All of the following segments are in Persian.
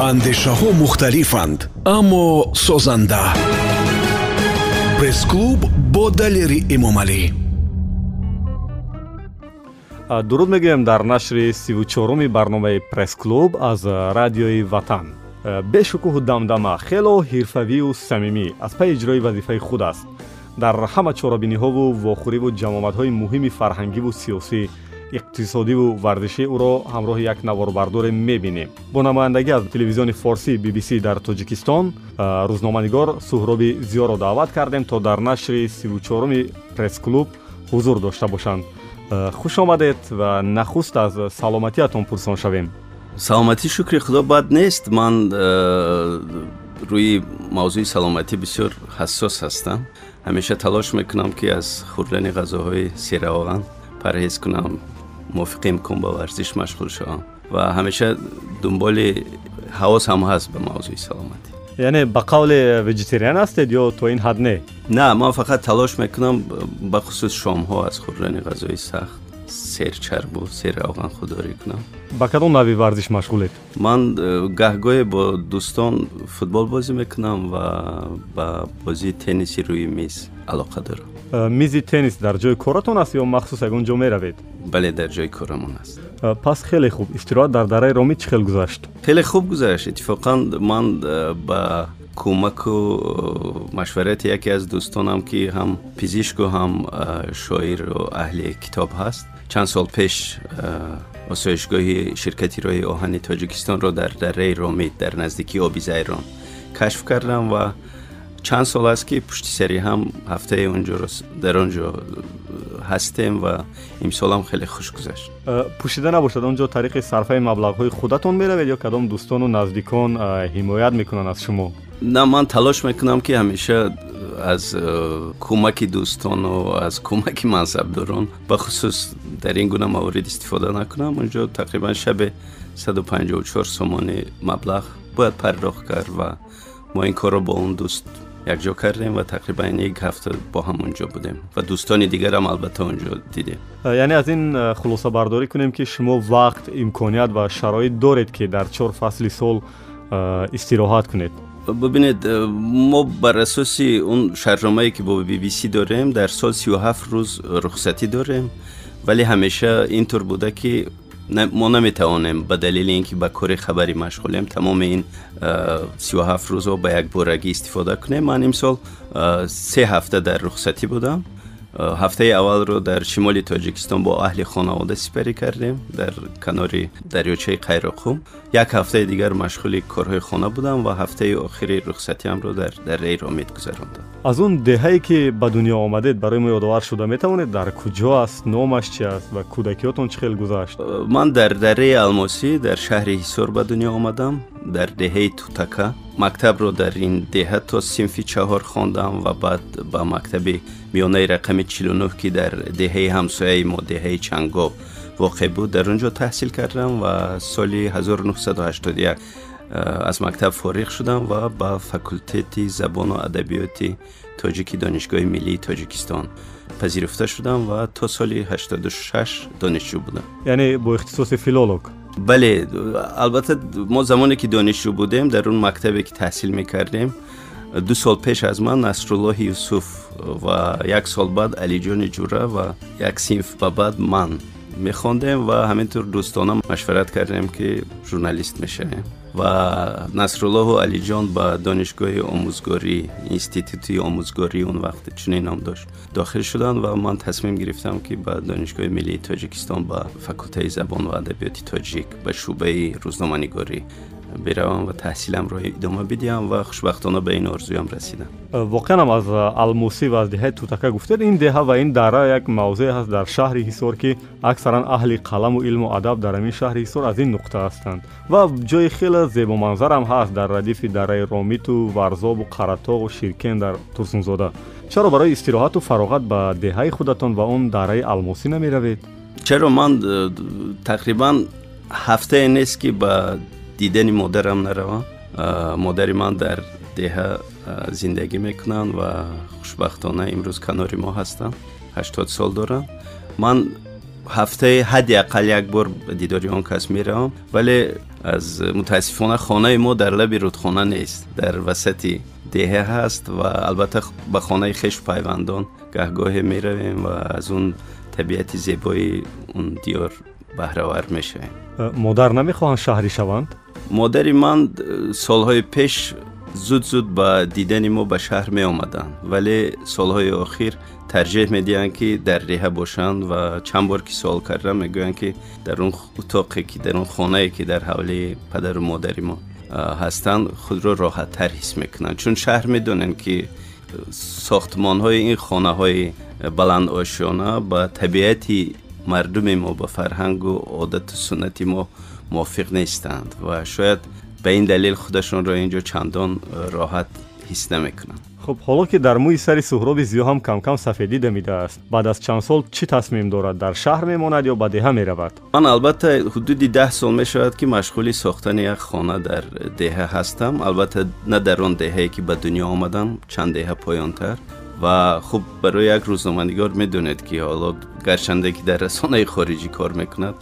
андешаҳо мухталифанд аммо созанда. Пресс-клуб бо далери эмомалӣ дуруд мегӯям дар нашри сивучоруми барномаи пресс-клуб аз радиои ватан. Бешукӯҳу дамдама хело ҳирфавию самимӣ аз пай иҷрои вазифаи худ аст. Дар ҳама чорабиниҳову вохӯриву ҷамоматҳои муҳими фарҳангиву сиёсӣ иқтисодиву варзишӣ ӯро ҳамроҳи як наворбардоре мебинем. Бо намояндагӣ аз телевизиони форсӣ bbc дар тоҷикистон рӯзноманигор суҳроби зиёро даъват кардем то дар нашри сивучоруми пресс-клуб ҳузур дошта бошанд. Хуш омадед ва нахуст аз саломатиатон пурсон шавем. Саломатӣ шукри худо бад нест. Ман рӯи мавзӯи саломатӣ бисёр ҳассос ҳастам. Ҳамеша талош мекунам ки аз хӯрдани ғазоҳои серавған парҳез кунам мувофиқӣ мкун ба варзиш машғул шавам ва ҳамеша дунболи ҳавосам ҳаст ба мавзӯи саломатӣ. Яъне ба қавле вегетариан ҳастед ё то ин ҳад не на ман фақат талош мекунам бахусус шомҳо аз хӯрдани ғазои сахт серчарбу серравған худдорӣ кунам ба кадом нави варзиш машғулед ман э, гаҳгоҳе бо дӯстон футбол бозӣ мекунам ва ба бозии тенниси рӯи миз алоқа дорам Э, мизи теннис дар ҷои коратон аст ё махсус ягон ҷо меравед бале дар ҷои корамон аст э, пас хеле хуб истироҳат дар дараи ромӣ чӣ хел гузашт хеле хуб гузашт иттифоқан ман э, ба кӯмаку машварати яке аз дӯстонам ки ҳам пизишку ҳам шоиру аҳли китоб چند سال پیش آسایشگاه شرکتی رای آهن تاجیکستان را در دره رامید در نزدیکی آبی زیران کشف کردم و چند سال است که پشت سری هم هفته اونجا در اونجا هستیم و امسال هم خیلی خوش گذشت. پوشیده نباشد. اونجا طریق صرفه مبلغ های خودتون می‌روید یا کدام دوستان و نزدیکان حمایت می‌کنن از شما؟ نه من تلاش می‌کنم که همیشه از کمک دوستان و از کمک منصب دارون به خصوص در این گونه موارد استفاده نکنم. اونجا تقریبا شب 154 سومان مبلغ باید پرداخت کرد و ما این کار رو با اون دوست یک جا کردیم و تقریبا یک هفته با هم اونجا بودیم و دوستان دیگر هم البته اونجا دیدیم. یعنی از این خلاصه برداری کنیم که شما وقت امکانیت و شرایط دارید که در چهار فصل سال استراحت کنید. ببینید ما بر اساس اون شرنامه که با بی بی سی داریم در سال 37 روز رخصتی داریم. ولی همیشه اینطور بوده که ما نمی‌توانیم به دلیل اینکه به کار خبری مشغولیم تمام این 37 روز رو به یک بارگی استفاده کنیم. من امسال سه هفته در رخصتی بودم. هفته اول رو در شمال تاجیکستان با اهل خانواده سپری کردیم در کنار دریاچه قیرقوم یک هفته دیگر مشغول کارهای خانه بودم و هفته آخری رخصتی هم رو در در رامید میگذراندم از اون دهه‌ای که به دنیا آمدید برای ما یادآور شده می‌تونید در کجا است نامش چی است و کودکیاتون چخیل گذشت؟ من در دره الماسی در شهر حصار به دنیا آمدم. در دهه توتکه مکتب رو در این دهه تا سیمفی چهار خواندم و بعد به مکتب میانه رقم 49 که در دهه همسایه ما دهه چنگاب واقع بود. در اونجا تحصیل کردم و سال 1981 از مکتب فارغ شدم و با فکلتت زبان و ادبیات تاجیکی دانشگاه ملی تاجیکستان پذیرفته شدم و تا سال 86 دانشجو بودم. یعنی با اختصاص فیلولوگ؟ بله البته ما زمانی که دانشجو بودیم در اون مکتبی که تحصیل می‌کردیم دو سال پیش از من نصرالله یوسف و یک سال بعد علی جان جورا و یک سیف بعد من. میخوندیم و همینطور دوستانم مشورت کردیم که ژورنالیست میشه. و نصرالله و علی جان به دانشگاه آموزگاری اینستیتوتی آموزگاری اون وقت چنین نام داشت. داخل شدن و من تصمیم گرفتم که به دانشگاه ملی تاجیکستان به فکلته زبان و ادبیات تاجیک به شعبه روزنامه‌نگاری بروم و تحصیلم رو ادامه بدیم و خوشبختانه به این آرزویم رسیدم. واقعا هم از الموسی و از دهه توتکه گفتید. این دهه و این دره یک موضع هست در شهر حصار که اکثرا اهل قلم و علم و ادب در این شهر حصار از این نقطه هستند. و جای خیلی زیبا منظر هم هست در ردیف دره رامیت و ورزاب و قراتاق و شیرکن در ترسونزاده. چرا برای استراحت و فراغت به دهه خودتان و اون دره الموسی نمی‌روید؟ چرا من تقریبا هفته نیست که به дидани модарам наравам модари ман дар деҳа зиндагӣ мекунанд ва хушбахтона имрӯз канори мо ҳастанд. Ҳаштод сол доранд ман ҳафтаи ҳадди ақал як бор дидори он кас меравам вале аз мутаассифона хонаи мо дар лаби рудхона нест. Дар васати деҳа ҳаст ва албатта ба хонаи хеш пайвандон гаҳгоҳе меравем ва аз он табиати зебои он диёр баҳравар мешавем. Модар намехоҳанд шаҳрӣ шаванд модари ман э, солҳои пеш зуд зуд ба дидани мо ба шаҳр меомаданд. Вале солҳои охир тарҷеҳ медиҳанд ки дар реҳа бошанд ва чанд бор ки суол кардам мегӯянд ки дар он утоқе ки дар он хонае ки дар ҳавлии падару модари мо ҳастанд худро роҳаттар ҳис мекунанд. Чун шаҳр медонанд ки сохтмонҳои ин хонаҳои баландошона ба табиати мардуми мо ба фарҳангу одату суннати мо موافق نیستند و شاید به این دلیل خودشان را اینجا چندان راحت حس نمی‌کنند خب حالا که در موی سری سهراب زیو هم کم کم سفیدی دمیده است بعد از چند سال چی تصمیم دارد در شهر میماند یا به دهه می‌رود من البته حدود ده سال می شود که مشغول ساختن یک خانه در دهه هستم. البته نه در آن دهه که به دنیا آمدم چند دهه پایانتر. و خب برای یک روزنامه‌نگار می‌دونید که حالا گرچند که در رسانه خارجی کار می‌کند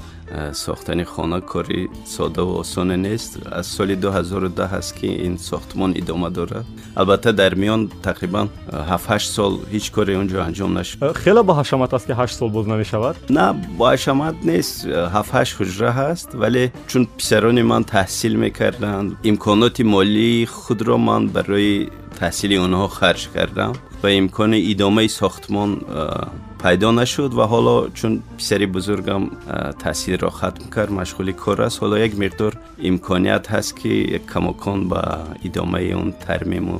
ساختن خانه کاری ساده و آسان نیست. از سال 2010 هست که این ساختمان ادامه داره. البته در میان تقریبا 7 8 سال هیچ کاری اونجا انجام نشد. خیلی با حشمت است که 8 سال باز نمی‌شود؟ نه با حشمت نیست. 7 8 حجره هست ولی چون پسران من تحصیل می‌کردند امکانات مالی خود را من برای تحصیل اونها خرج کردم. به امکان ادامه ساختمان پیدا نشد و حالا چون پسری بزرگم تحصیل را ختم کرد مشغول کار است حالا یک مقدار امکانیت هست که کماکان به ادامه اون ترمیم و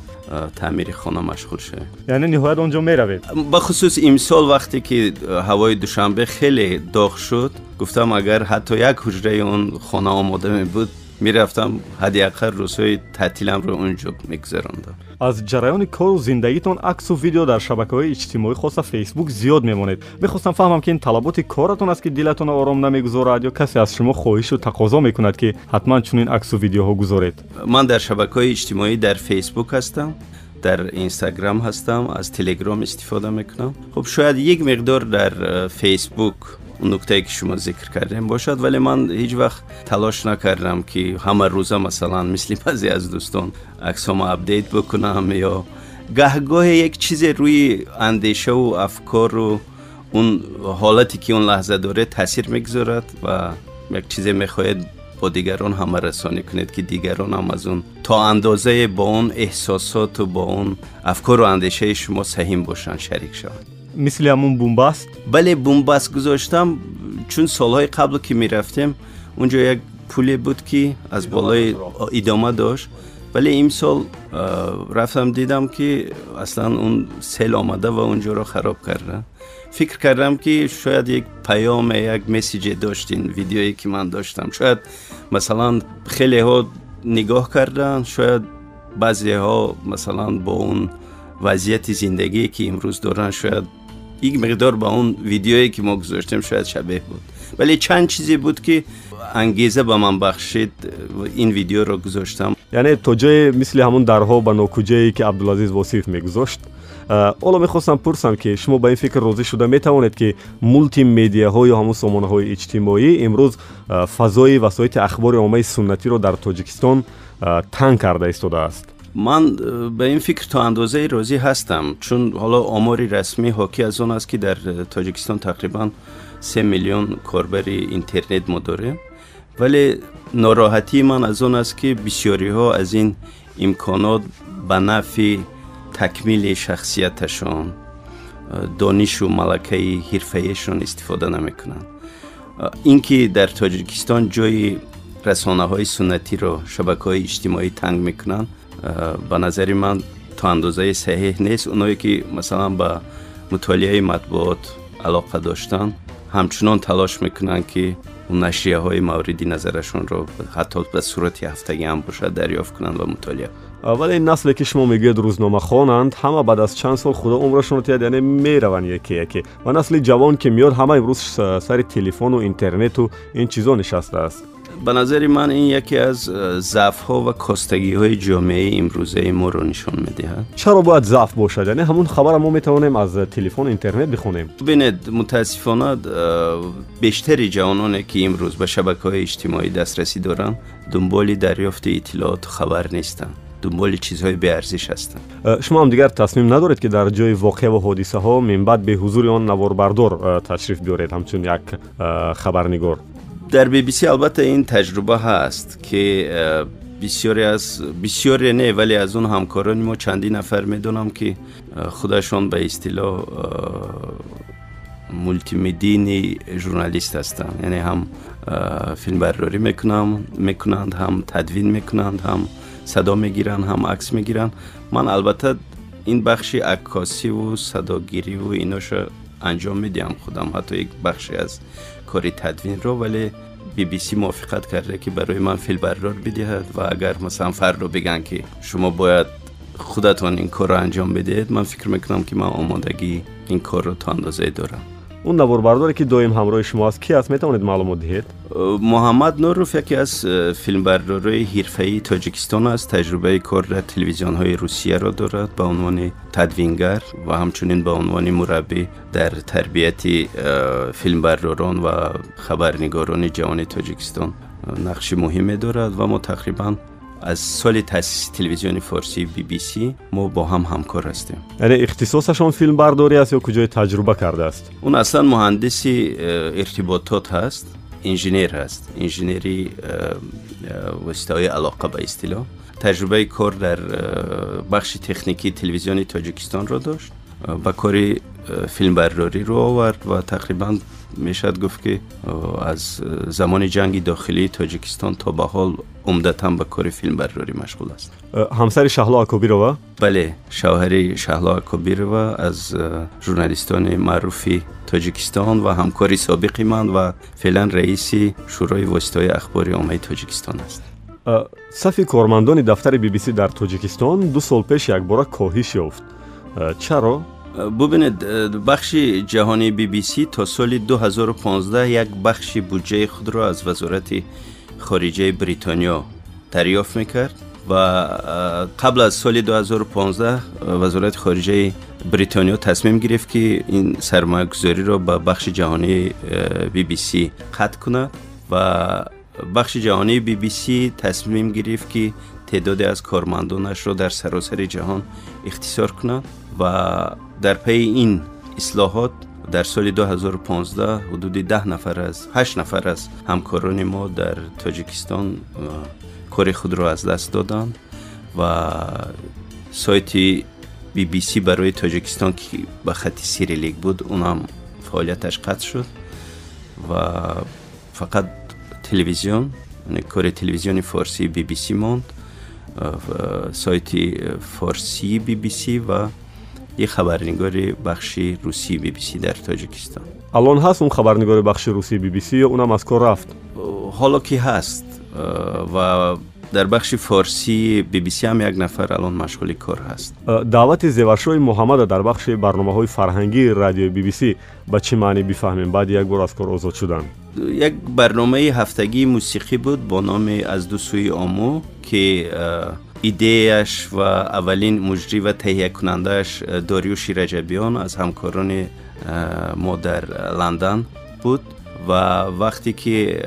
تعمیر خانه مشغول شه. یعنی نهایت اونجا می‌روید به خصوص امسال وقتی که هوای دوشنبه خیلی داغ شد گفتم اگر حتی یک حجره اون خانه آماده می بود می‌رفتم حداقل روزهای تعطیلم رو اونجا میگذراندم. از جریان کار و زندگیتون عکس و ویدیو در شبکه های اجتماعی خاص فیسبوک زیاد میمونید. می‌خواستم فهمم که این طلبات کارتون است که دلتون آرام نمی‌گذارد یا کسی از شما خواهش و تقاضا می‌کند که حتما چنین عکس و ویدیوها گذارید. من در شبکه های اجتماعی در فیسبوک هستم در اینستاگرام هستم از تلگرام استفاده می‌کنم. خب شاید یک مقدار در فیسبوک اون نکته که شما ذکر کردیم باشد ولی من هیچ وقت تلاش نکردم که همه روزه مثلا مثل بعضی از دوستان عکس اپدیت بکنم یا گهگاه یک چیز روی اندیشه و افکار و اون حالتی که اون لحظه داره تاثیر می‌گذارد و یک چیز می‌خواید با دیگران همه رسانی کنید که دیگران هم از اون تا اندازه با اون احساسات و با اون افکار و اندیشه شما سهیم باشن شریک شوند. مثل همون بومباست. بله بومباست گذاشتم چون سالهای قبل که می‌رفتیم اونجا یک پولی بود که از بالای ادامه داشت. ولی سال رفتم دیدم که اصلا اون سیل آمده و اونجا رو خراب کرده. فکر کردم که شاید یک پیام یک مسیج داشتین ویدیویی که من داشتم. شاید مثلا خیلی ها نگاه کردن شاید بعضی ها مثلا با اون وضعیت زندگی که امروز دارن شاید یک مقدار با اون ویدیویی که ما گذاشتیم شاید شبیه بود. ولی چند چیزی بود که انگیزه به من بخشید این ویدیو رو گذاشتم. یعنی تو جای مثل همون درها با نوکوجایی که عبدالعزیز وصیف میگذاشت حالا می‌خواستم پرسم که شما با این فکر روزی شده می‌توانید که مولتی میدیا ها یا همون سامانه های اجتماعی امروز فضای وسایت اخبار عامه سنتی رو در تاجیکستان تنگ کرده ایستاده است. من به این فکر تا اندازه راضی هستم. چون حالا آماری رسمی حاکی از آن است که در تاجیکستان تقریبا سه میلیون کاربر اینترنت ما داریم ولی ناراحتی من از آن است که بسیاری ها از این امکانات به نفع تکمیل شخصیتشان دانش و ملکه حرفه‌ایشان استفاده نمی‌کنند. اینکه در تاجیکستان جای رسانه های سنتی را شبکه های اجتماعی تنگ می‌کنند ба назари ман то андозаи саҳеҳ нест. Оное ки масалан ба мутолиаи матбуот алоқа доштанд ҳамчунон талош мекунанд ки нашрияҳои мавриди назарашонро ҳатто ба сурати ҳафтагӣ ҳам бошад дарёфт кунанд ва мутолиа. Вале насле ки шумо мегӯед рӯзномахонанд ҳама баъд аз чанд сол худо умрашон тиҳад яъне мераванд яке яке. Ва насли ҷавон ки меёд ҳама имрӯз сари телефону интернету ин чизо нишастааст به نظر من این یکی از ضعف ها و کستگی های جامعه امروزه ما رو نشان می‌دهد. چرا باید ضعف باشد؟ یعنی همون خبر ما می‌توانیم از تلفن اینترنت بخونیم. ببینید متاسفانه بیشتری جوانانی که امروز به شبکه های اجتماعی دسترسی دارن دنبال دریافت اطلاعات خبر نیستند دنبال چیزهای به ارزش هستند شما هم دیگر تصمیم ندارید که در جای واقع و حادثه ها من بعد به حضور آن نواربردار تشریف بیارید. همچون یک خبرنگار. در بی بی سی البته این تجربه هست که بسیاری از بسیاری نه ولی از اون همکاران ما چندی نفر می‌دونم که خودشون به اصطلاح مولتی مدینی ژورنالیست هستند یعنی هم فیلم برداری می‌کنم می‌کنند هم تدوین می‌کنند هم صدا می‌گیرن هم عکس می‌گیرن. من البته این بخشی عکاسی و صداگیری و ایناشو انجام میدیم خودم. حتی یک بخشی از کاری تدوین رو ولی بی بی سی موافقت کرده که برای من فیلم بردار بدهد و اگر مثلا رو بگن که شما باید خودتان این کار رو انجام بدهید من فکر می‌کنم که من آمادگی این کار رو تا اندازه دارم. اون نواربرداری که دویم همراه شما است کی است میتوانید معلومات دهید محمد نوروف یکی از فیلمبردارای حرفه‌ای تاجیکستان است تجربه کار در تلویزیون های روسیه را دارد به عنوان تدوینگر و همچنین به عنوان مربی در تربیت فیلمبرداران و خبرنگاران جوان تاجیکستان نقش مهمی دارد و ما تقریبا аз соли таъсиси телевизиони форсии bbc мо бо ҳам ҳамкор ҳастем. Яъне ихтисосашон филмбардорӣ аст ё куҷое таҷруба кардааст он аслан муҳандиси э, иртиботот ҳаст инженер ҳаст. Инженери э, э, воситаҳои алоқа ба истилоҳ. Таҷрибаи кор дар бахши техникии телевизиони тоҷикистонро дошт ба кори филмбардориро овард ва тақрибан می‌شد گفت که از زمان جنگ داخلی تاجیکستان تا به حال عمدتا به کار فیلم برداری مشغول است. همسر شهلا اکوبیروا بله شوهر شهلا اکوبیروا از ژورنالیستان معروفی تاجیکستان و همکاری سابق من و فعلا رئیس شورای واسطای اخبار عامه تاجیکستان است. صفی کارمندان دفتر بی بی سی در تاجیکستان دو سال پیش یک بار کاهش یافت. چرا؟ ببینید بخش جهانی بی بی سی تا سال 2015 یک بخش بودجه خود را از وزارت خارجه بریتانیا دریافت می‌کرد و قبل از سال 2015 وزارت خارجه بریتانیا تصمیم گرفت که این سرمایه گذاری را به بخش جهانی بی بی سی قطع کند و بخش جهانی بی بی سی تصمیم گرفت که تعدادی از کارمندانش را در سراسر جهان اختصار کند و در پی این اصلاحات در سال 2015 حدود ده نفر از 8 نفر از همکاران ما در تاجیکستان کار خود را از دست دادند و سایت بی بی سی برای تاجیکستان که به خط سیریلیک بود اونم فعالیتش قطع شد و فقط تلویزیون یعنی کار تلویزیون فارسی بی بی سی موند سایت فارسی بی بی سی و یک خبرنگار بخش روسی بی بی سی در تاجیکستان. الان هست اون خبرنگار بخش روسی بی بی سی یا اونم از کار رفت؟ حالا کی هست و در بخش فارسی بی بی سی هم یک نفر الان مشغول کار هست. دعوت زیورشوی محمد در بخش برنامه های فرهنگی رادیو بی بی سی به چه معنی بفهمیم بعد یک بار از کار آزاد شدن. یک برنامه هفتگی موسیقی بود با نام از دو سوی آمو که ایدهش و اولین مجری و تهیه کنندهش داریوش رجبیان از همکاران ما در لندن بود و وقتی که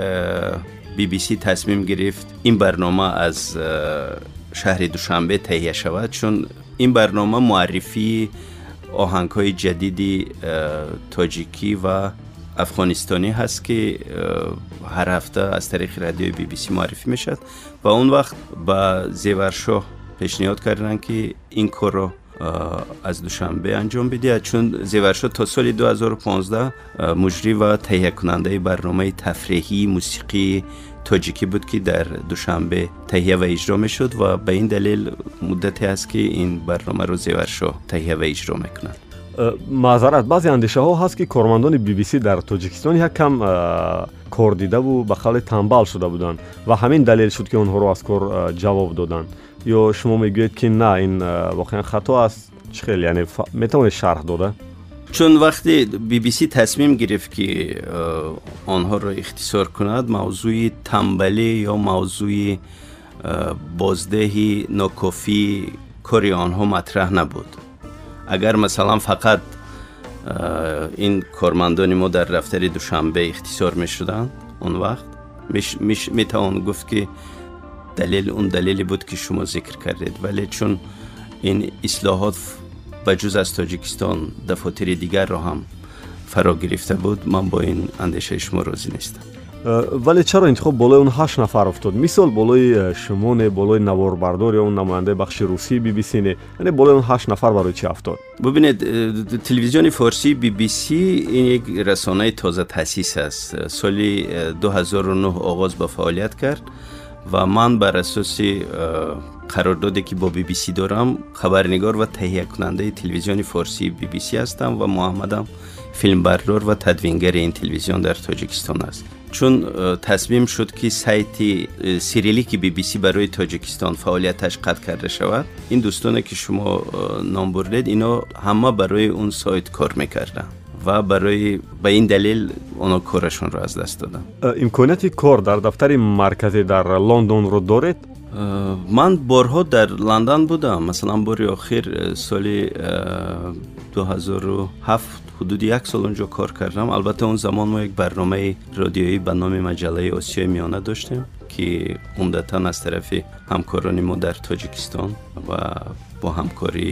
بی بی سی تصمیم گرفت این برنامه از شهر دوشنبه تهیه شود چون این برنامه معرفی آهنگ های جدیدی تاجیکی و افغانستانی هست که هر هفته از طریق رادیو بی بی سی معرفی می‌شد و اون وقت با زیورشاه پیشنهاد کردن که این کار رو از دوشنبه انجام بده. چون زیورشاه تا سال 2015 مجری و تهیه کننده برنامه تفریحی موسیقی تاجیکی بود که در دوشنبه تهیه و اجرا می شد و به این دلیل مدتی است که این برنامه رو زیورشاه تهیه معذرت. بعضی اندیشه ها هست که کارمندان بی بی سی در تاجیکستان یک کم کار دیده و به خالی تنبال شده بودند و همین دلیل شد که اونها رو از کار جواب دادن یا شما می‌گوید که نه این واقعا خطا است. خیلی؟ یعنی ف... شرح داده؟ چون وقتی بی بی سی تصمیم گرفت که آنها را اختصار کند موضوع تنبلی یا موضوع بازدهی ناکافی کاری آنها مطرح نبود. فقط این کارمندان ما در دفتر دوشنبه اختصار می شدن اون وقت می توان گفت که دلیل اون دلیلی بود که شما ذکر کردید. ولی چون این اصلاحات بجز از تاجیکستان دفاتر دیگر را هم فرا گرفته بود من با این اندیشه شما راضی نیستم. вале чаро интихоб болои он ҳашт нафар уфтод мисол болои шумоне болои наворбардор ё он намояндаи бахши русии bbc не яъне болои он ҳашт нафар барои чӣ афтод бубинед телевизиони форсии bbc ин як расонаи тоза таъсис аст соли 2009 оғоз ба фаъолият кард ва ман бар асоси қарордоде ки бо bbc дорам хабарнигор ва таҳиякунандаи телевизиони форсии bbc ҳастам ва муҳаммадам филмбардор ва тадвингари ин телевизион дар тоҷикистон аст чун тасмим шуд ки сайти сирилики bbc барои тоҷикистон фаъолияташ қатъ карда шавад. Ин дӯстоне ки шумо ном бурдед ино ҳама барои он сайт кор мекарданд ва барои ба ин далел оно корашонро аз даст доданд имконияти кор дар дафтари марказӣ дар лондонро доред? Ман борҳо дар лондон будам. Масалан бори охир соли 2007 ҳудуди як сол онҷо кор кардам. Албатта он замон мо як барномаи радиоӣ ба номи маҷаллаи осиёи миёна доштем ки умдатан аз тарафи ҳамкорони мо дар тоҷикистон ва бо ҳамкори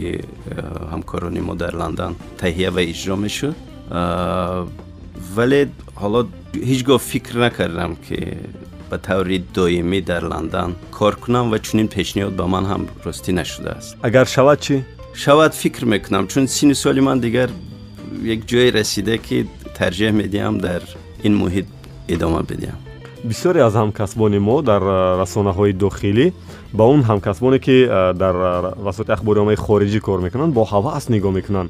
ҳамкорони мо дар лондон таҳия ва иҷро мешуд. Вале ҳоло ҳеҷ гоҳ фикр накардам ки ба таври доимӣ дар лондон кор кунам ва чунин пешниҳод ба ман ҳам ростӣ нашудааст. Агар шавад чӣ? Шавад фикр мекунам чун синни соли ман дигар як ҷое расида ки тарҷеҳ медиҳам дар ин муҳит идома бидиҳам бисёре аз ҳамкасбони мо дар расонаҳои дохилӣ ба он ҳамкасбоне ки дар расоити ахбориомаи хориҷӣ кор мекунанд бо ҳавас нигоҳ мекунанд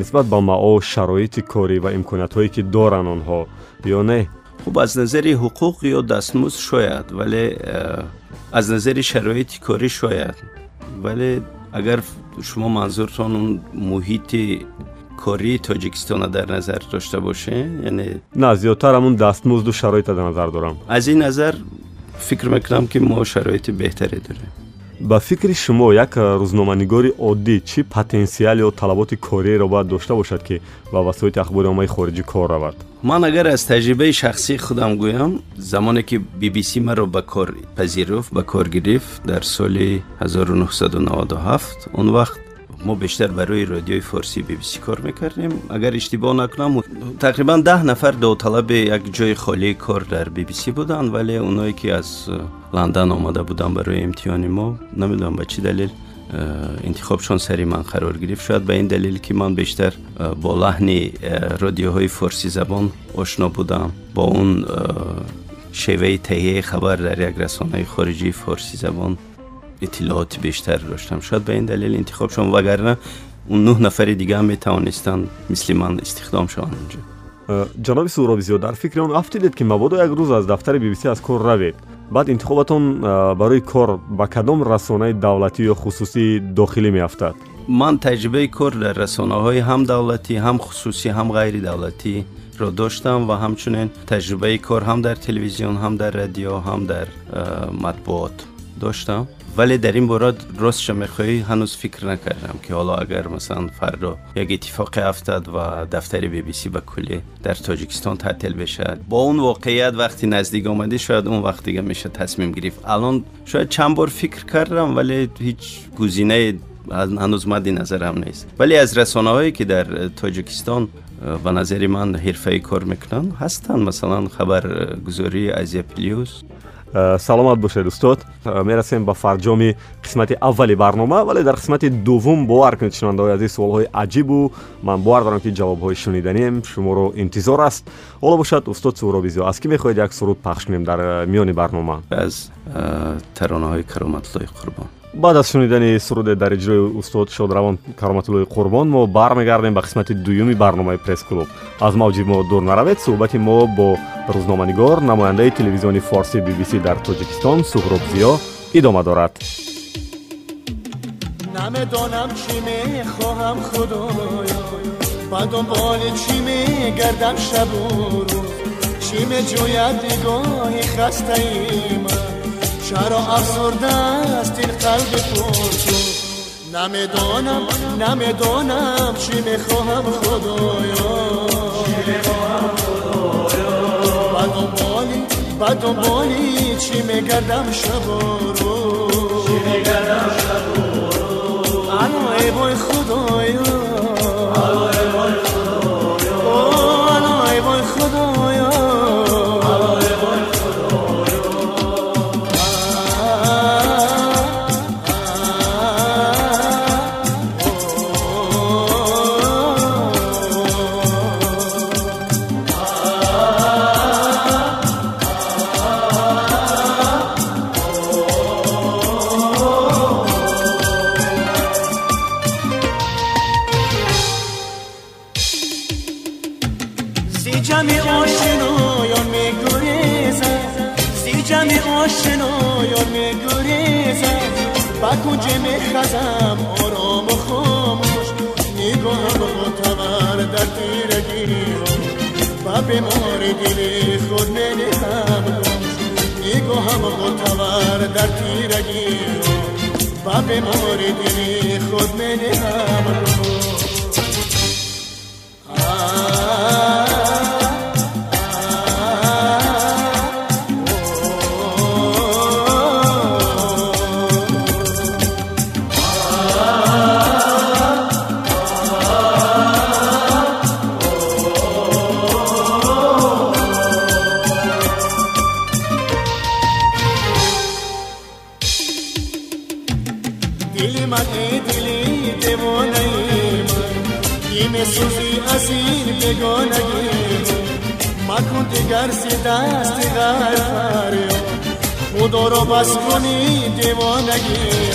нисбат ба маош шароити корӣ ва имкониятҳое ки доранд онҳо ё не хуб аз назари ҳуқуқ ё дастмӯз шояд вале аз назари шароити корӣ шояд вале агар шумо манзуртон он муҳити کاری تاجیکستان را در نظر داشته باشه؟ یعنی نه زیادتر همون دستمزد و شرایط در نظر دارم. از این نظر فکر می‌کنم که ما شرایط بهتری داریم. با فکر شما یک روزنامه‌نگار عادی چی پتانسیل و طلبات کاری را باید داشته باشد که با وسایل اخبار عامه خارجی کار رود من اگر از تجربه شخصی خودم گویم زمانی که بی بی سی مرا به کار پذیرفت به کار گرفت در سال 1997 اون وقت ما بیشتر برای رادیوی فارسی بی بی سی کار می‌کردیم. اگر اشتباه نکنم تقریبا ده نفر داوطلب یک جای خالی کار در بی بی سی بودن ولی اونایی که از لندن آمده بودن برای امتحان ما نمی‌دونم به چی دلیل انتخابشون سری من قرار گرفت. شاید به این دلیل که من بیشتر با لحن رادیوهای فارسی زبان آشنا بودم. با اون شیوه تهیه خبر در یک رسانه خارجی فارسی زبان اطلاعات بیشتر داشتم. شاید به این دلیل انتخاب شدم وگرنه اون نه نفر دیگه هم می‌توانستن مثل من استخدام شوند اونجا جناب سورابی زیاد در فکر اون افتیدید که مبادا یک روز از دفتر بی بی سی از کار روید. بعد انتخابتون برای کار با کدام رسانه دولتی یا خصوصی داخلی میافتد؟ من تجربه کار در رسانه های هم دولتی هم خصوصی هم غیر دولتی را داشتم و همچنین تجربه کار هم در تلویزیون هم در رادیو هم در مطبوعات داشتم. ولی در این بورد راست میخوایی هنوز فکر نکردم که حالا اگر مثلا فردا یک اتفاق افتاد و دفتر بی بی سی به کلی در تاجیکستان تعطیل بشه. با اون واقعیت وقتی نزدیک آمده شاید اون وقت دیگه میشه تصمیم گرفت. الان شاید چند بار فکر کردم ولی هیچ گزینه هنوز مد نظرم نیست. ولی از رسانه هایی که در تاجیکستان و نظری من حرفه کار می‌کنن هستن. مثلا خبرگزاری از پلیوس саломат бошед устод. Э, мерасем ба фарҷоми қисмати аввали барнома вале дар қисмати дуввум бовар кунед шунавандаҳои азиз суолҳои аҷибу. Ман бовар дорам ки ҷавобҳои шуниданием шуморо интизор аст. Ҳоло бошад устод суҳробизиё аз кӣ мехоҳед як суруд пахш кунем дар э, миёни барнома? Аз таронаҳои кароматуллои қурбон баъд аз шунидани суруде дар иҷрои устод шодравон кароматуллои қурбон мо бармегардем ба қисмати дуюми барномаи пресс-клуб аз мавҷи мо дур наравед суҳбати мо бо рӯзноманигор намояндаи телевизиони форси bbc дар тоҷикистон суҳроб зиё идома дорад намедонам чӣ мехоҳам худоё ба дунболи чӣ мегардам шабу рӯз чӣ меҷӯяд нигоҳи хастаи ман چرا افسرده است این قلب پرسوز نمی‌دانم نمی‌دانم چی می‌خواهم خدایا. با دنبالی با دنبالی چی میگردم شب و روز چی میگردم بیمار دل خود ننهم نگاهم معتبر در تیرگی. و بیمار دل خود ننهم ترسی دست غر فریاد خدا رو بس کنی دیوانگی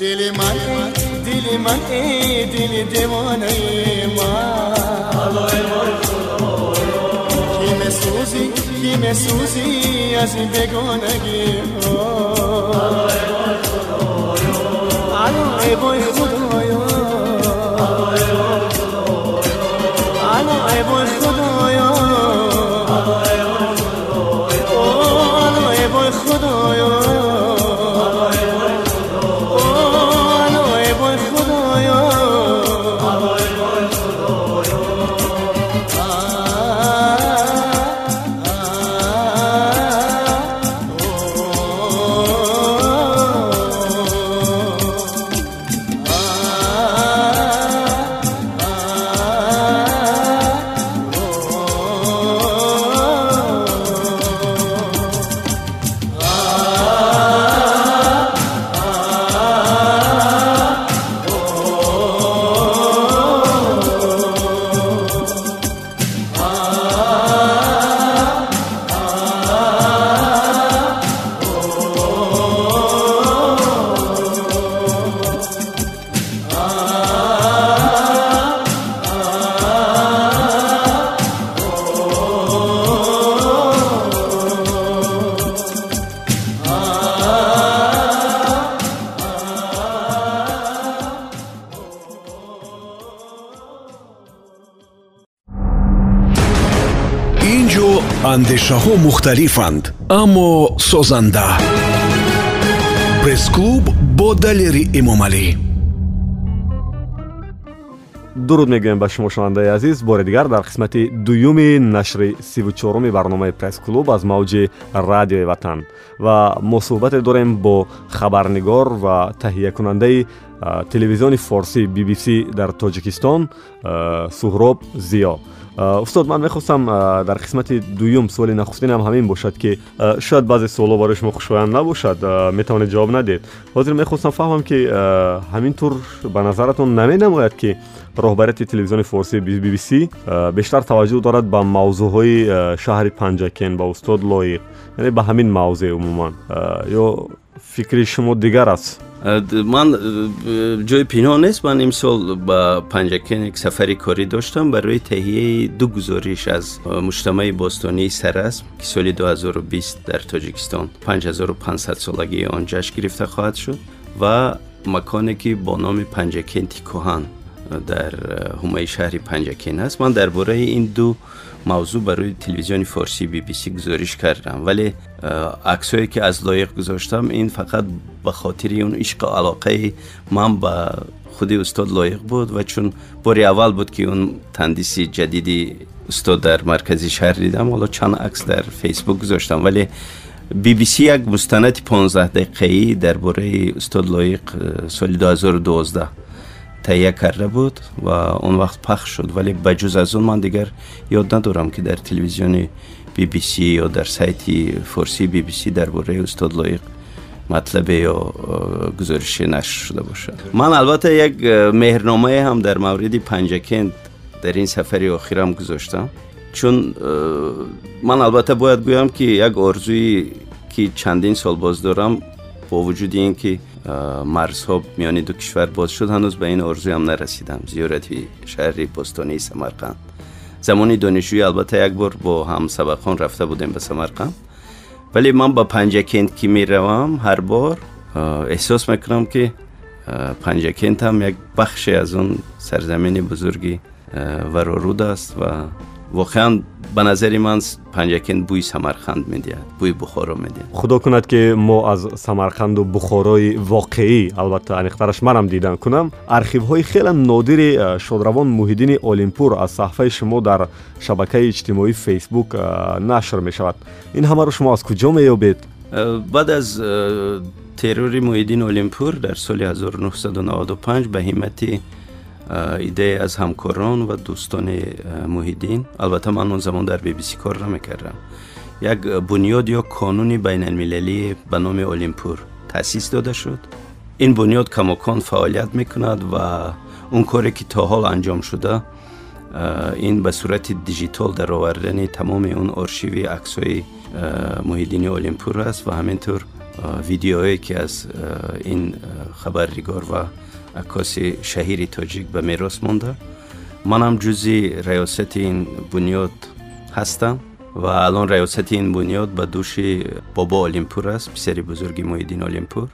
دل من دل من ای دل دیوانه من کی مسوزی کی مسوزی از این بگانگی الو ای بای خدایا oh, oh. Мухталифанд аммо созанда. Пресс-клуб бо далери эмомалӣ. Дуруд мегӯем ба шумо шунавандаи азиз. Бори дигар дар қисмати дуюми нашри сиву чоруми барномаи пресс-клуб аз мавҷи радиои ватан. Ва мо суҳбате дорем бо хабарнигор ва таҳиякунандаи телевизиони форсӣ bbc дар тоҷикистон суҳроб зиё устод ман мехостам дар қисмати дуюм суоли нахустинам ҳамин бошад ки шояд баъзе суолҳо барои шумо хушоянд набошад метавонед ҷавоб надед. Ҳозир мехостам фаҳмам ки ҳамин тур ба назаратон наменамояд ки роҳбарияти телевизиони форсии bbc бештар таваҷҷӯҳ дорад ба мавзӯъҳои шаҳри панҷакен ба устод лоиқ яъне ба ҳамин мавзеъ умуман. Ё фикри шумо дигар аст من جای پینا نیست. من امسال با پنجکن سفری کاری داشتم. برای تهیه دو گزارش از مجتمع باستانی سرس که سال 2020 در تاجیکستان 5500 سالگی آن جشن گرفته خواهد شد و مکانی که با نام پنجکن تیکوهان در همه شهر پنجاکن است. من درباره این دو موضوع برای تلویزیون فارسی بی بی سی گزارش کردم. ولی عکسایی که از لایق گذاشتم این فقط به خاطر اون عشق علاقه من به خودی استاد لایق بود و چون باری اول بود که اون تندیسی جدیدی استاد در مرکزی شهر دیدم حالا چند عکس در فیسبوک گذاشتم. ولی بی بی سی یک مستند 15 دقیقه‌ای درباره استاد لایق سال 2012 таҳия карда буд ва он вақт пахш шуд. Вале ба ҷуз аз он ман дигар ёд надорам ки дар телевизиони bbc ё дар сайти форсии bbc дар бораи устод лоиқ матлабе ё гузориши нашр шуда бошад. Ман албатта як меҳрномае ҳам дар мавриди панҷакент дар ин сафари охирам гузоштам. Чун ман албатта бояд гӯям ки як орзуи ки чандин сол боз дорам бо вуҷуди ин ки مرزها میانی دو کشور باز شد هنوز به این آرزوی هم نرسیدم. زیارتی شهری بستانی سمرقند. زمانی دانشجوی البته یک بار با هم سبقان رفته بودیم به سمرقند. ولی من با پنجکند که می روم هر بار احساس می‌کنم که پنجکند هم یک بخشی از اون سرزمین بزرگی ورارود است و воқеан ба назари ман панҷакен бӯи самарқанд медиҳад бӯи бухоро медиҳад. Худо кунад ки мо аз самарқанду бухорои воқеӣ албатта аниқтараш манам дидан кунам архивҳои хеле нодири шодравон муҳиддини олимпур аз саҳфаи шумо дар шабакаи иҷтимоии фейсбук нашр мешавад. Ин ҳамаро шумо аз куҷо меёбед? Э, баъд аз э, террори муҳиддини олимпур дар соли 1995 ба ҳимати ایده از همکاران و دوستان محیدین. البته من اون زمان در بی بی سی کار می‌کردم یک بنیاد یا کانونی بین المللی به نام اولیمپور تأسیس داده شد. این بنیاد کماکان فعالیت می‌کند و اون کاری که تا حال انجام شده این به صورت دیجیتال در آوردن تمام اون آرشیوی عکسای محیدین اولیمپور است و همینطور ویدیوهایی که از این خبرنگار و аккоси шаҳири тоҷик ба мерос монда. Манам ҷузъи раёсати ин бунёд ҳастам ва алон раёсати ин бунёд ба дӯши бобо олимпур аст писари бузурги муҳиддин олимпур.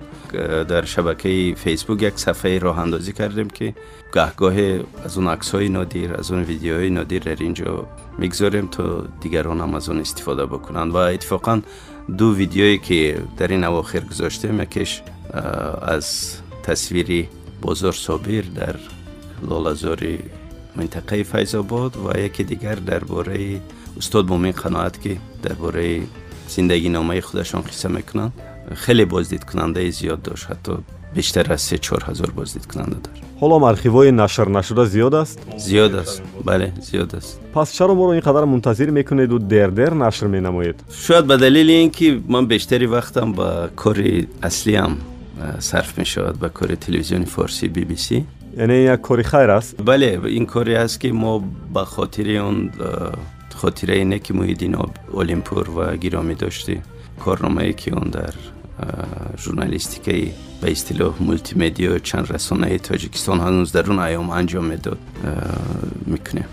Дар шабакаи фейсбук як сафҳаи роҳандозӣ кардем ки гаҳгоҳе аз он аксҳои нодир аз он видеоҳои нодир дар ин ҷо мигзорем то дигарон ҳам аз он истифода бикунанд ва иттифоқан ду видеое ки дар ин авохир гузоштем якеш аз тасвири بازار صابر در لالزاری منطقه فیض آباد و یکی دیگر درباره استاد مومن قناعت که درباره زندگی نامه خودشان قصه می‌کنن. خیلی بازدید کننده زیاد داشت. حتی بیشتر از سه چهار هزار بازدید کننده داشت حالا ارخیوهای نشر نشده زیاد است؟ زیاد است. بله زیاد است. پس چرا ما رو اینقدر منتظر می‌کنید و در در نشر می نمایید شاید به دلیل اینکه صرف می شود به کار تلویزیون فارسی بی بی سی؟ یعنی یک کاری خیر است؟ بله این کاری است که ما به خاطر اون خاطره اینه که محی‌الدین عالم‌پور و گیرامی داشتی کارنامه که اون در ژورنالیستیکی به اصطلاح مولتی مدیا چند رسانه تاجیکستان هنوز در اون ایام انجام می‌داد. می‌کنه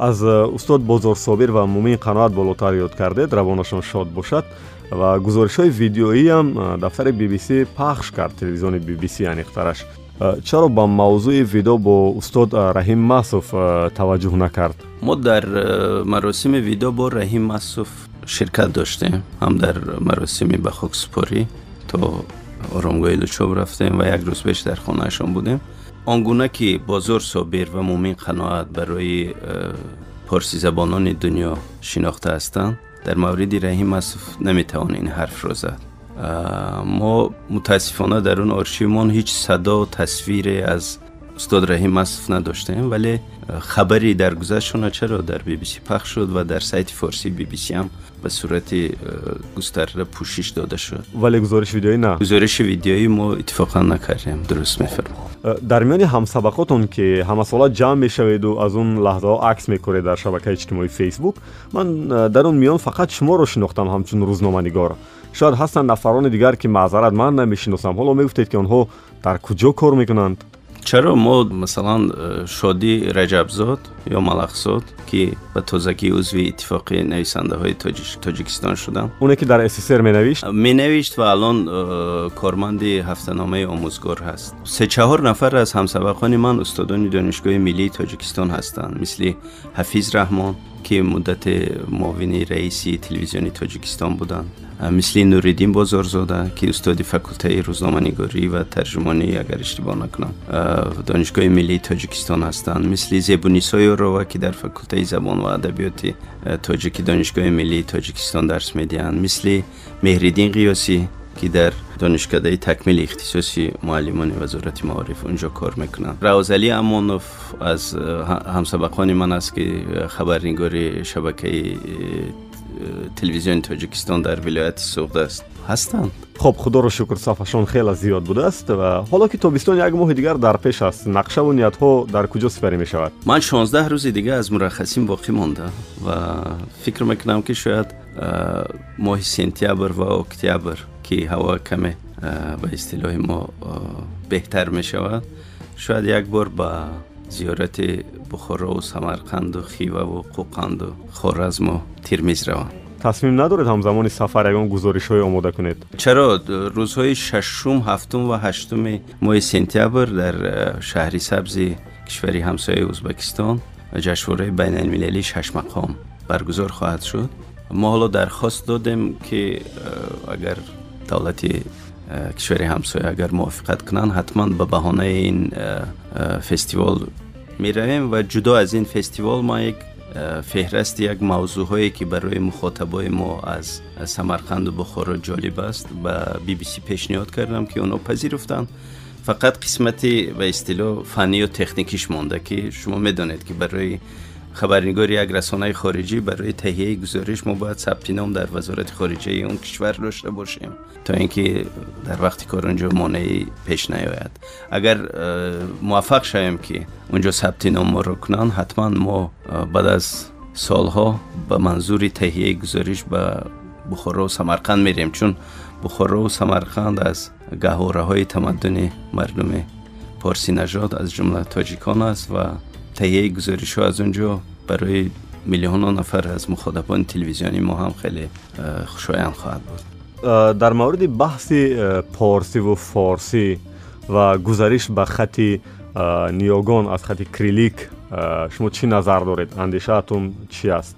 از استاد بازار صابر و مومین قناعت بالاتر یاد کرده روانشان شاد باشد. و گزارش های هم دفتر بی بی پخش کرد تلویزیون بی بی سی انیخترش چرا با موضوع ویدیو با استاد رحیم ماسوف توجه نکرد؟ ما در مراسم ویدیو با رحیم ماسوف شرکت داشتیم. هم در مراسم به خاک سپاری تا آرامگاه لچوب رفتیم و یک روز بیش در خانهشان بودیم. آنگونه که بازار صابر و مومین در مورد رحیم مصف نمی‌توان این حرف را زد. ما متاسفانه در اون آرشیومان هیچ صدا و تصویر از устод раҳим асф надоштаем вале э, хабари даргузаштшона чаро дар бибиси пахш шуд ва дар сайти форси бибиси ҳам ба сурати э, густарда пӯшиш дода шуд. Вале гузориши видеоӣ на? Гузориши видеоӣ мо иттифоқан накардем дуруст мефармо э, дар миёни ҳамсабақотон ки ҳамасола ҷамъ мешаведу аз он лаҳзаҳо акс мекоред дар шабакаи иҷтимоии фейсбук ман дар он миён фақат шуморо шинохтам ҳамчун рӯзноманигор. Шояд ҳастанд нафарони дигар ки маъзаратманд намешиносам. Ҳоло мегуфтед ки онҳо дар куҷо кор мекунанд. که چرا ما مثلا شادی رجبزاد یا ملخصات که به تازگی عضو اتفاق نویسنده های تاجیکستان شدم اونه که در اسیسر می نوشت؟ می نوشت و الان کارمند هفتنامه آموزگار هست. سه چهار نفر از همسبقان من استادان мисли нуриддин бозорзода ки устоди факултаи рӯзноманигорӣ ва тарҷумонӣ агар иштибоҳ накунам. Донишгоҳи миллии тоҷикистон ҳастанд. Мисли зебунисои орова ки дар факултаи забон ва адабиёти тоҷики донишгоҳи миллии тоҷикистон дарс медиҳанд. Мисли меҳриддин қиёсӣ ки дар донишкадаи такмили ихтисоси муаллимони вазорати маориф унҷо кор мекунанд раузалӣ амонов аз ҳамсабақони ман аст ки хабарнигори шабакаи э, телевизиони тоҷикистон дар вилояти суғд аст ҳастанд? Хоб худоро шукр. Сафашон хеле зиёд будааст ва ҳоло ки тобистон як моҳи дигар дар пеш аст нақшаву ниятҳо дар куҷо сипарӣ мешавад? Ман 16 рӯзи дига аз мураххасим боқӣ монда ва фикр мекунам ки шояд моҳи сентябр ва октябр ки ҳаво каме ба истилоҳи мо беҳтар мешавад шояд як бор ба با زیارت بخارا و سمرقند و خیوه و قوقند و خورزم و تیرمیز روان تصمیم ندارد همزمان سفر یگان گزارش های آماده کنید چرا روزهای ششم هفتم و هشتم ماه سنتیابر در شهری سبز کشوری همسایه ازبکستان جشنواره بین المللی شش مقام برگزار خواهد شد ما حالا درخواست دادیم که اگر دولت کشوری همسایه اگر موافقت کنن حتما به بهانه این فستیوال می رویم و جدا از این فستیوال ما یک فهرست یک موضوع هایی که برای مخاطبای ما از سمرقند و بخارا جالب است به بی بی سی پیشنهاد کردم که اونا پذیرفتن. فقط قسمت به اصطلاح فنی و تکنیکیش مونده که شما می‌دانید که برای хабарнигори як расонаи хориҷӣ барои таҳияи гузориш мо бояд сабти ном дар вазорати хориҷаи он кишвар дошта бошем то ин ки дар вақти кор онҷо монеӣ пеш наёяд. Агар э, муваффақ шавем ки онҷо сабти ном моро кунанд ҳатман мо э, баъд аз солҳо ба манзури таҳияи гузориш ба бухорову самарқанд мерем чун бухорову самарқанд аз гаҳораҳои тамаддуни мардуми порсинажод аз ҷумла тоҷикон аст ва جمله تاجیکان است و تهیه گزارش ها از اونجا برای میلیون نفر از مخاطبان تلویزیونی ما هم خیلی خوشایند خواهد بود در مورد بحث پارسی و فارسی و گزارش به خط نیوگان از خط کریلیک شما چی نظر دارید اندیشهتون چی است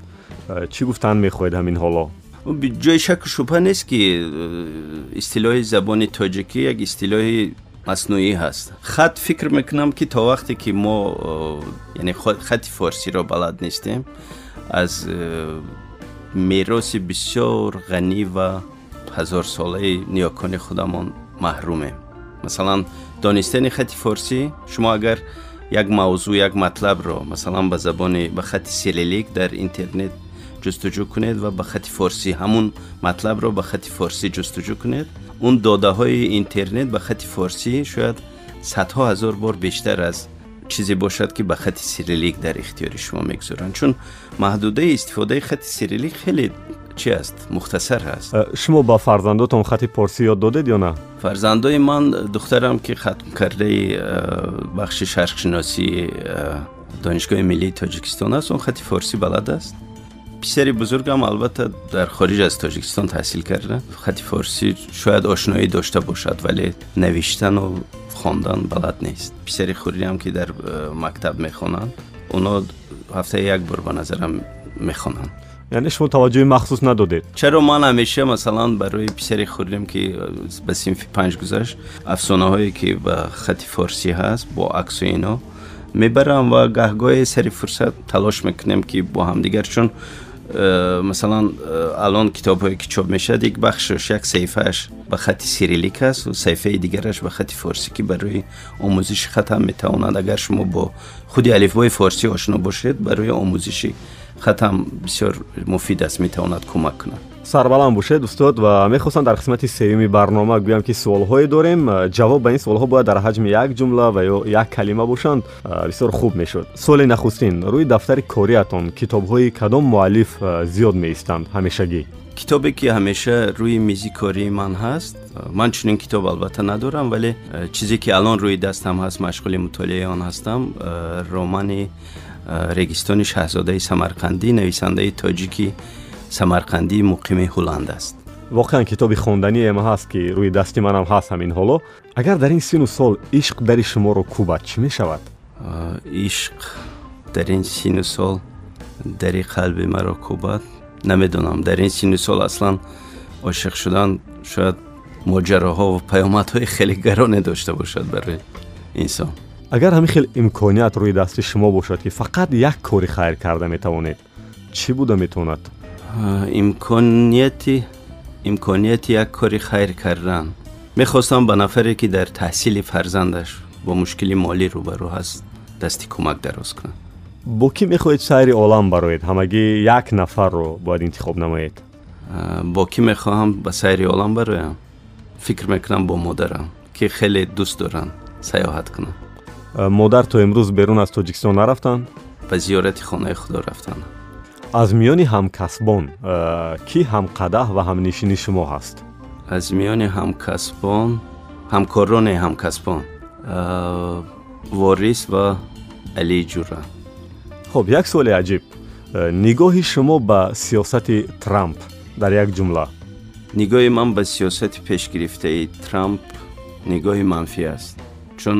چی گفتن میخواهید همین حالا جای شک شبه نیست که اصطلاح زبان تاجیکی یک اصطلاح مصنوعی هست. خط فکر می‌کنم که تا وقتی که ما یعنی خط فارسی را بلد نیستیم از میراث بسیار غنی و هزار ساله نیاکان خودمان محرومیم مثلا دانستن خط فارسی شما اگر یک موضوع یک مطلب را مثلا به زبان به خط سیلیلیک در اینترنت جستجو کنید و به خط فارسی همون مطلب را به خط فارسی جستجو کنید. اون داده های اینترنت به خط فارسی شاید صدها هزار بار بیشتر از چیزی باشد که به خط سیریلیک در اختیار شما می‌گذارن. چون محدوده استفاده خط سیریلیک خیلی چی است؟ مختصر هست شما با فرزنداتون خط پارسی یاد دادید یا نه؟ فرزندای من دخترم که ختم کرده بخش شرق شناسی دانشگاه ملی تاجیکستان است اون خط فارسی بلد است. پسری بزرگم البته در خارج از تاجیکستان تحصیل کرده خط فارسی شاید آشنایی داشته باشد ولی نوشتن و خواندن بلد نیست. پسری خردی هم که در مکتب می‌خوانند اونا هفته یک بار به نظرم می‌خوانند یعنی شما توجه مخصوص ندادید؟ چرا من همیشه مثلا برای پسری خردیم که به صنف پنج گذشت افسانه هایی که به خط فارسی هست با عکس و اینا می‌برم و گهگاه سری فرصت تلاش می‌کنیم که با هم دیگر چون مثلا الان کتاب های که چاپ میشه یک بخشش یک صفحهش به خط سیریلیک است و صفحه دیگرش به خط فارسی که برای آموزش خط هم می‌تواند اگر شما با خودی الفبای فارسی آشنا باشید برای آموزشی خط هم بسیار مفید است می‌تواند کمک کند сарбаланд бошед устод ва мехостам дар қисмати сеюми барнома гӯям ки суолҳое дорем. Э, ҷавоб ба ин суолҳо бояд дар ҳаҷми як ҷумла ва ё як калима бошанд. Э, бисёр хуб мешуд. Суоли нахустин рӯи дафтари кориатон китобҳои кадом муаллиф э, зиёд меистанд ҳамешагӣ. Китобе ки ҳамеша рӯи мизи кории ман ҳаст ман чунин китоб албатта надорам вале чизе ки алон рӯи дастам ҳаст машғули мутолиаи он ҳастам романи регистони шаҳзодаи самарқандӣ нависандаи тоҷики самарқандӣ муқими ҳуланд аст воқеан китоби хонданием ҳаст ки рӯи дасти манам ҳаст ҳамин ҳоло агар дар ин сину сол ишқ дари шуморо кӯбад чӣ мешавад ишқ дар ин сину сол дари қалби маро кӯбад намедонам дар ин сину сол аслан ошиқ шудан шояд моҷароҳо ва паёмадҳои хеле гароне дошта бошад барои инсон агар ҳамин хел имконият рӯи дасти шумо бошад ки фақат як кори хайр карда метавонед чӣ буда метавонад имконияти имконияти як кори хайр кардан мехостам ба нафаре ки дар таҳсили фарзандаш бо мушкили молӣ рӯбарӯ ҳаст дасти кӯмак дароз кунад бо кӣ мехоҳед сайри олам бароед ҳамагӣ як нафарро бояд интихоб намоед бо кӣ мехоҳам ба сайри олам бароям фикр мекунам бо модарам ки хеле дӯст доранд саёҳат кунам модар то имрӯз берун аз тоҷикистон нарафтанд ба зиёрати хонаи худо рафтанд аз миёни ҳамкасбон кӣ ҳамқадаҳ ва ҳамнишини шумо ҳаст аз миёни ҳамкасбон ҳамкорони ҳамкасбон ворис ва алиҷура хуб як суоли аҷиб нигоҳи шумо ба сиёсати трамп дар як ҷумла нигоҳи ман ба сиёсати пешгирифтаи трамп нигоҳи манфӣ аст чун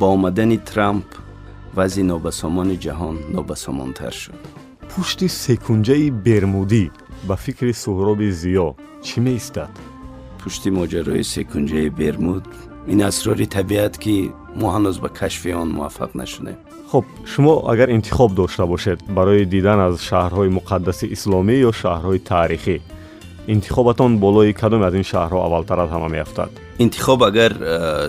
با آمدن ترامپ وضع نوبسامان جهان نوبسامانتر شد پشت سکنجه‌ی برمودی با فکر سهراب زیو چی میستد پشت ماجرای سکنجه‌ی برمود این اسرار طبیعت کی ما هنوز به کشف آن موفق نشدیم. خب شما اگر انتخاب داشته باشید برای دیدن از شهرهای مقدس اسلامی یا شهرهای تاریخی انتخابتون بالای کدوم از این شهرها اول ترت همه میافتاد انتخاب اگر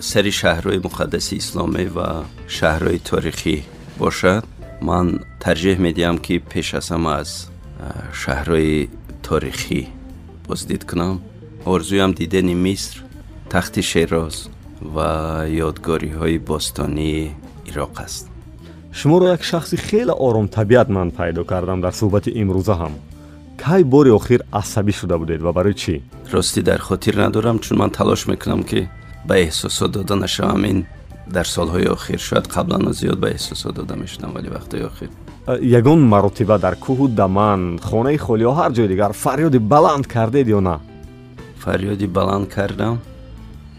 سری شهرهای مقدس اسلامی و شهرهای تاریخی باشد ман тарҷеҳ медиҳам ки пеш аз ҳама аз шаҳрҳои торихӣ боздид кунам орзуям дидани миср тахти шероз ва ёдгориҳои бостонии ироқ аст шуморо як шахси хеле оромтабиат ман пайдо кардам дар суҳбати имрӯза ҳам кай бори охир асабӣ шуда будед ва барои чӣ ростӣ дар хотир надорам чун ман талош мекунам ки ба эҳсосот дода нашавам ин дар солҳои охир шояд қаблано зиёд ба эҳсосот дода мешудам вале вақтои охир. Ягон маротиба дар кӯҳу даман хонаи холиё ҳар ҷои дигар фарёди баланд кардед ё на? Фарёди баланд кардам?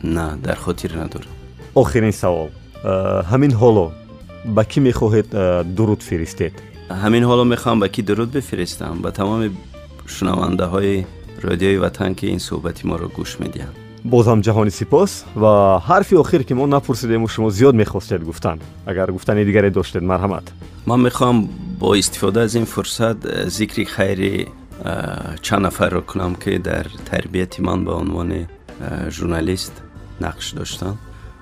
На дар хотир надорам. Охирин савол. Ҳамин ҳоло ба кӣ мехоҳед дуруд фиристед? Ҳамин ҳоло мехоҳам ба кӣ дуруд бифиристам ба тамоми шунавандаҳои радиои ватан ки ин суҳбати моро гӯш медиҳанд бозам ҷаҳони сипос ва ҳарфи охир ки мо напурсидему шумо зиёд мехостед гуфтан агар гуфтани дигаре доштед марҳамат ман мехоҳам бо истифода аз ин фурсат э, зикри хайри э, чанд нафарро кунам ки дар тарбияти ман ба унвони э, журналист нақш доштанд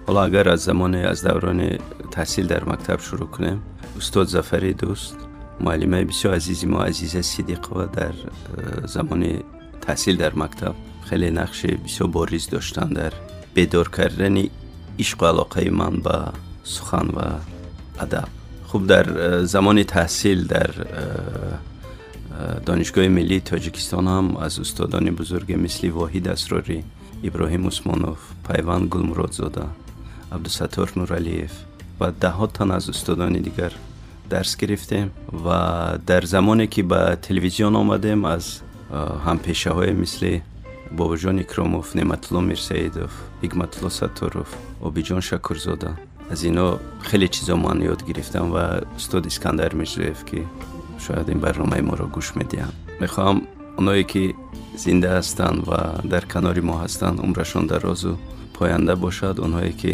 ҳоло агар аз замоне аз даврони таҳсил дар мактаб шурӯъ кунем устод зафари дӯст муаллимаи бисёр азизи мо азиза сидиқова дар э, замони таҳсил дар мактаб хеле нақши бисёр бориз доштанд дар бедор кардани ишқу алоқаи ман ба сухан ва адаб хуб дар э, замони таҳсил дар э, донишгоҳи миллии тоҷикистон ҳам аз устодони бузурге мисли воҳид асрорӣ иброҳим усмонов пайванд гулмуродзода абдусаттор нуралиев ва даҳҳо тан аз устодони дигар дарс гирифтем ва дар замоне ки ба телевизион омадем аз ҳампешаҳое мисли бобоҷон икромов неъматулло мирсаидов ҳикматулло сатторов обиҷон шакурзода аз ино хеле чизо ман ёд гирифтам ва устод искандар мирзоев ки шояд ин барномаи моро гӯш медиҳанд мехоҳам оное ки зинда ҳастанд ва дар канори мо ҳастанд умрашон дарозу поянда бошад онҳое ки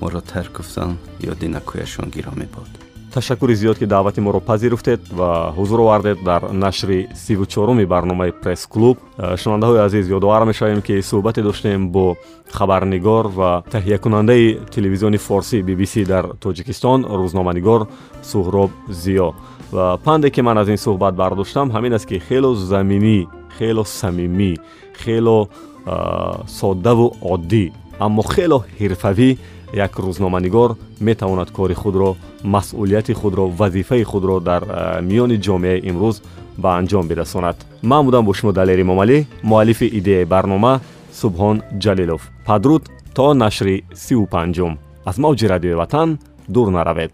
моро тарк гуфтанд ёди накӯяшон гиромӣ бод ташаккури зиёд ки даъвати моро пазируфтед ва ҳузур овардед дар нашри сиву чоруми барномаи пресс-клуб. Э, шунавандаҳои азиз ёдовар мешавем ки суҳбате доштем бо хабарнигор ва таҳиякунандаи телевизиони форсӣ bbc дар тоҷикистон рӯзноманигор суҳроб зиё. Ва панде ки ман аз ин суҳбат бардоштам ҳамин аст ки хело заминӣ хело самимӣ хело э, соддаву оддӣ аммо хело ҳирфавӣ як рӯзноманигор метавонад кори худро масъулияти худро вазифаи худро дар э, миёни ҷомеаи имрӯз ба анҷом бирасонад ман будам бо шумо далери момалӣ муаллифи идеяи барнома субҳон ҷалилов. Падруд то нашри сию панҷум. Аз мавҷи радиои ватан дур наравед.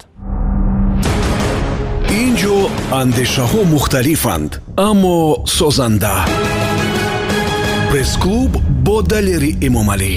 Ин ҷо андешаҳо мухталифанд аммо созанда. Пресс-клуб бо далери эмомалӣ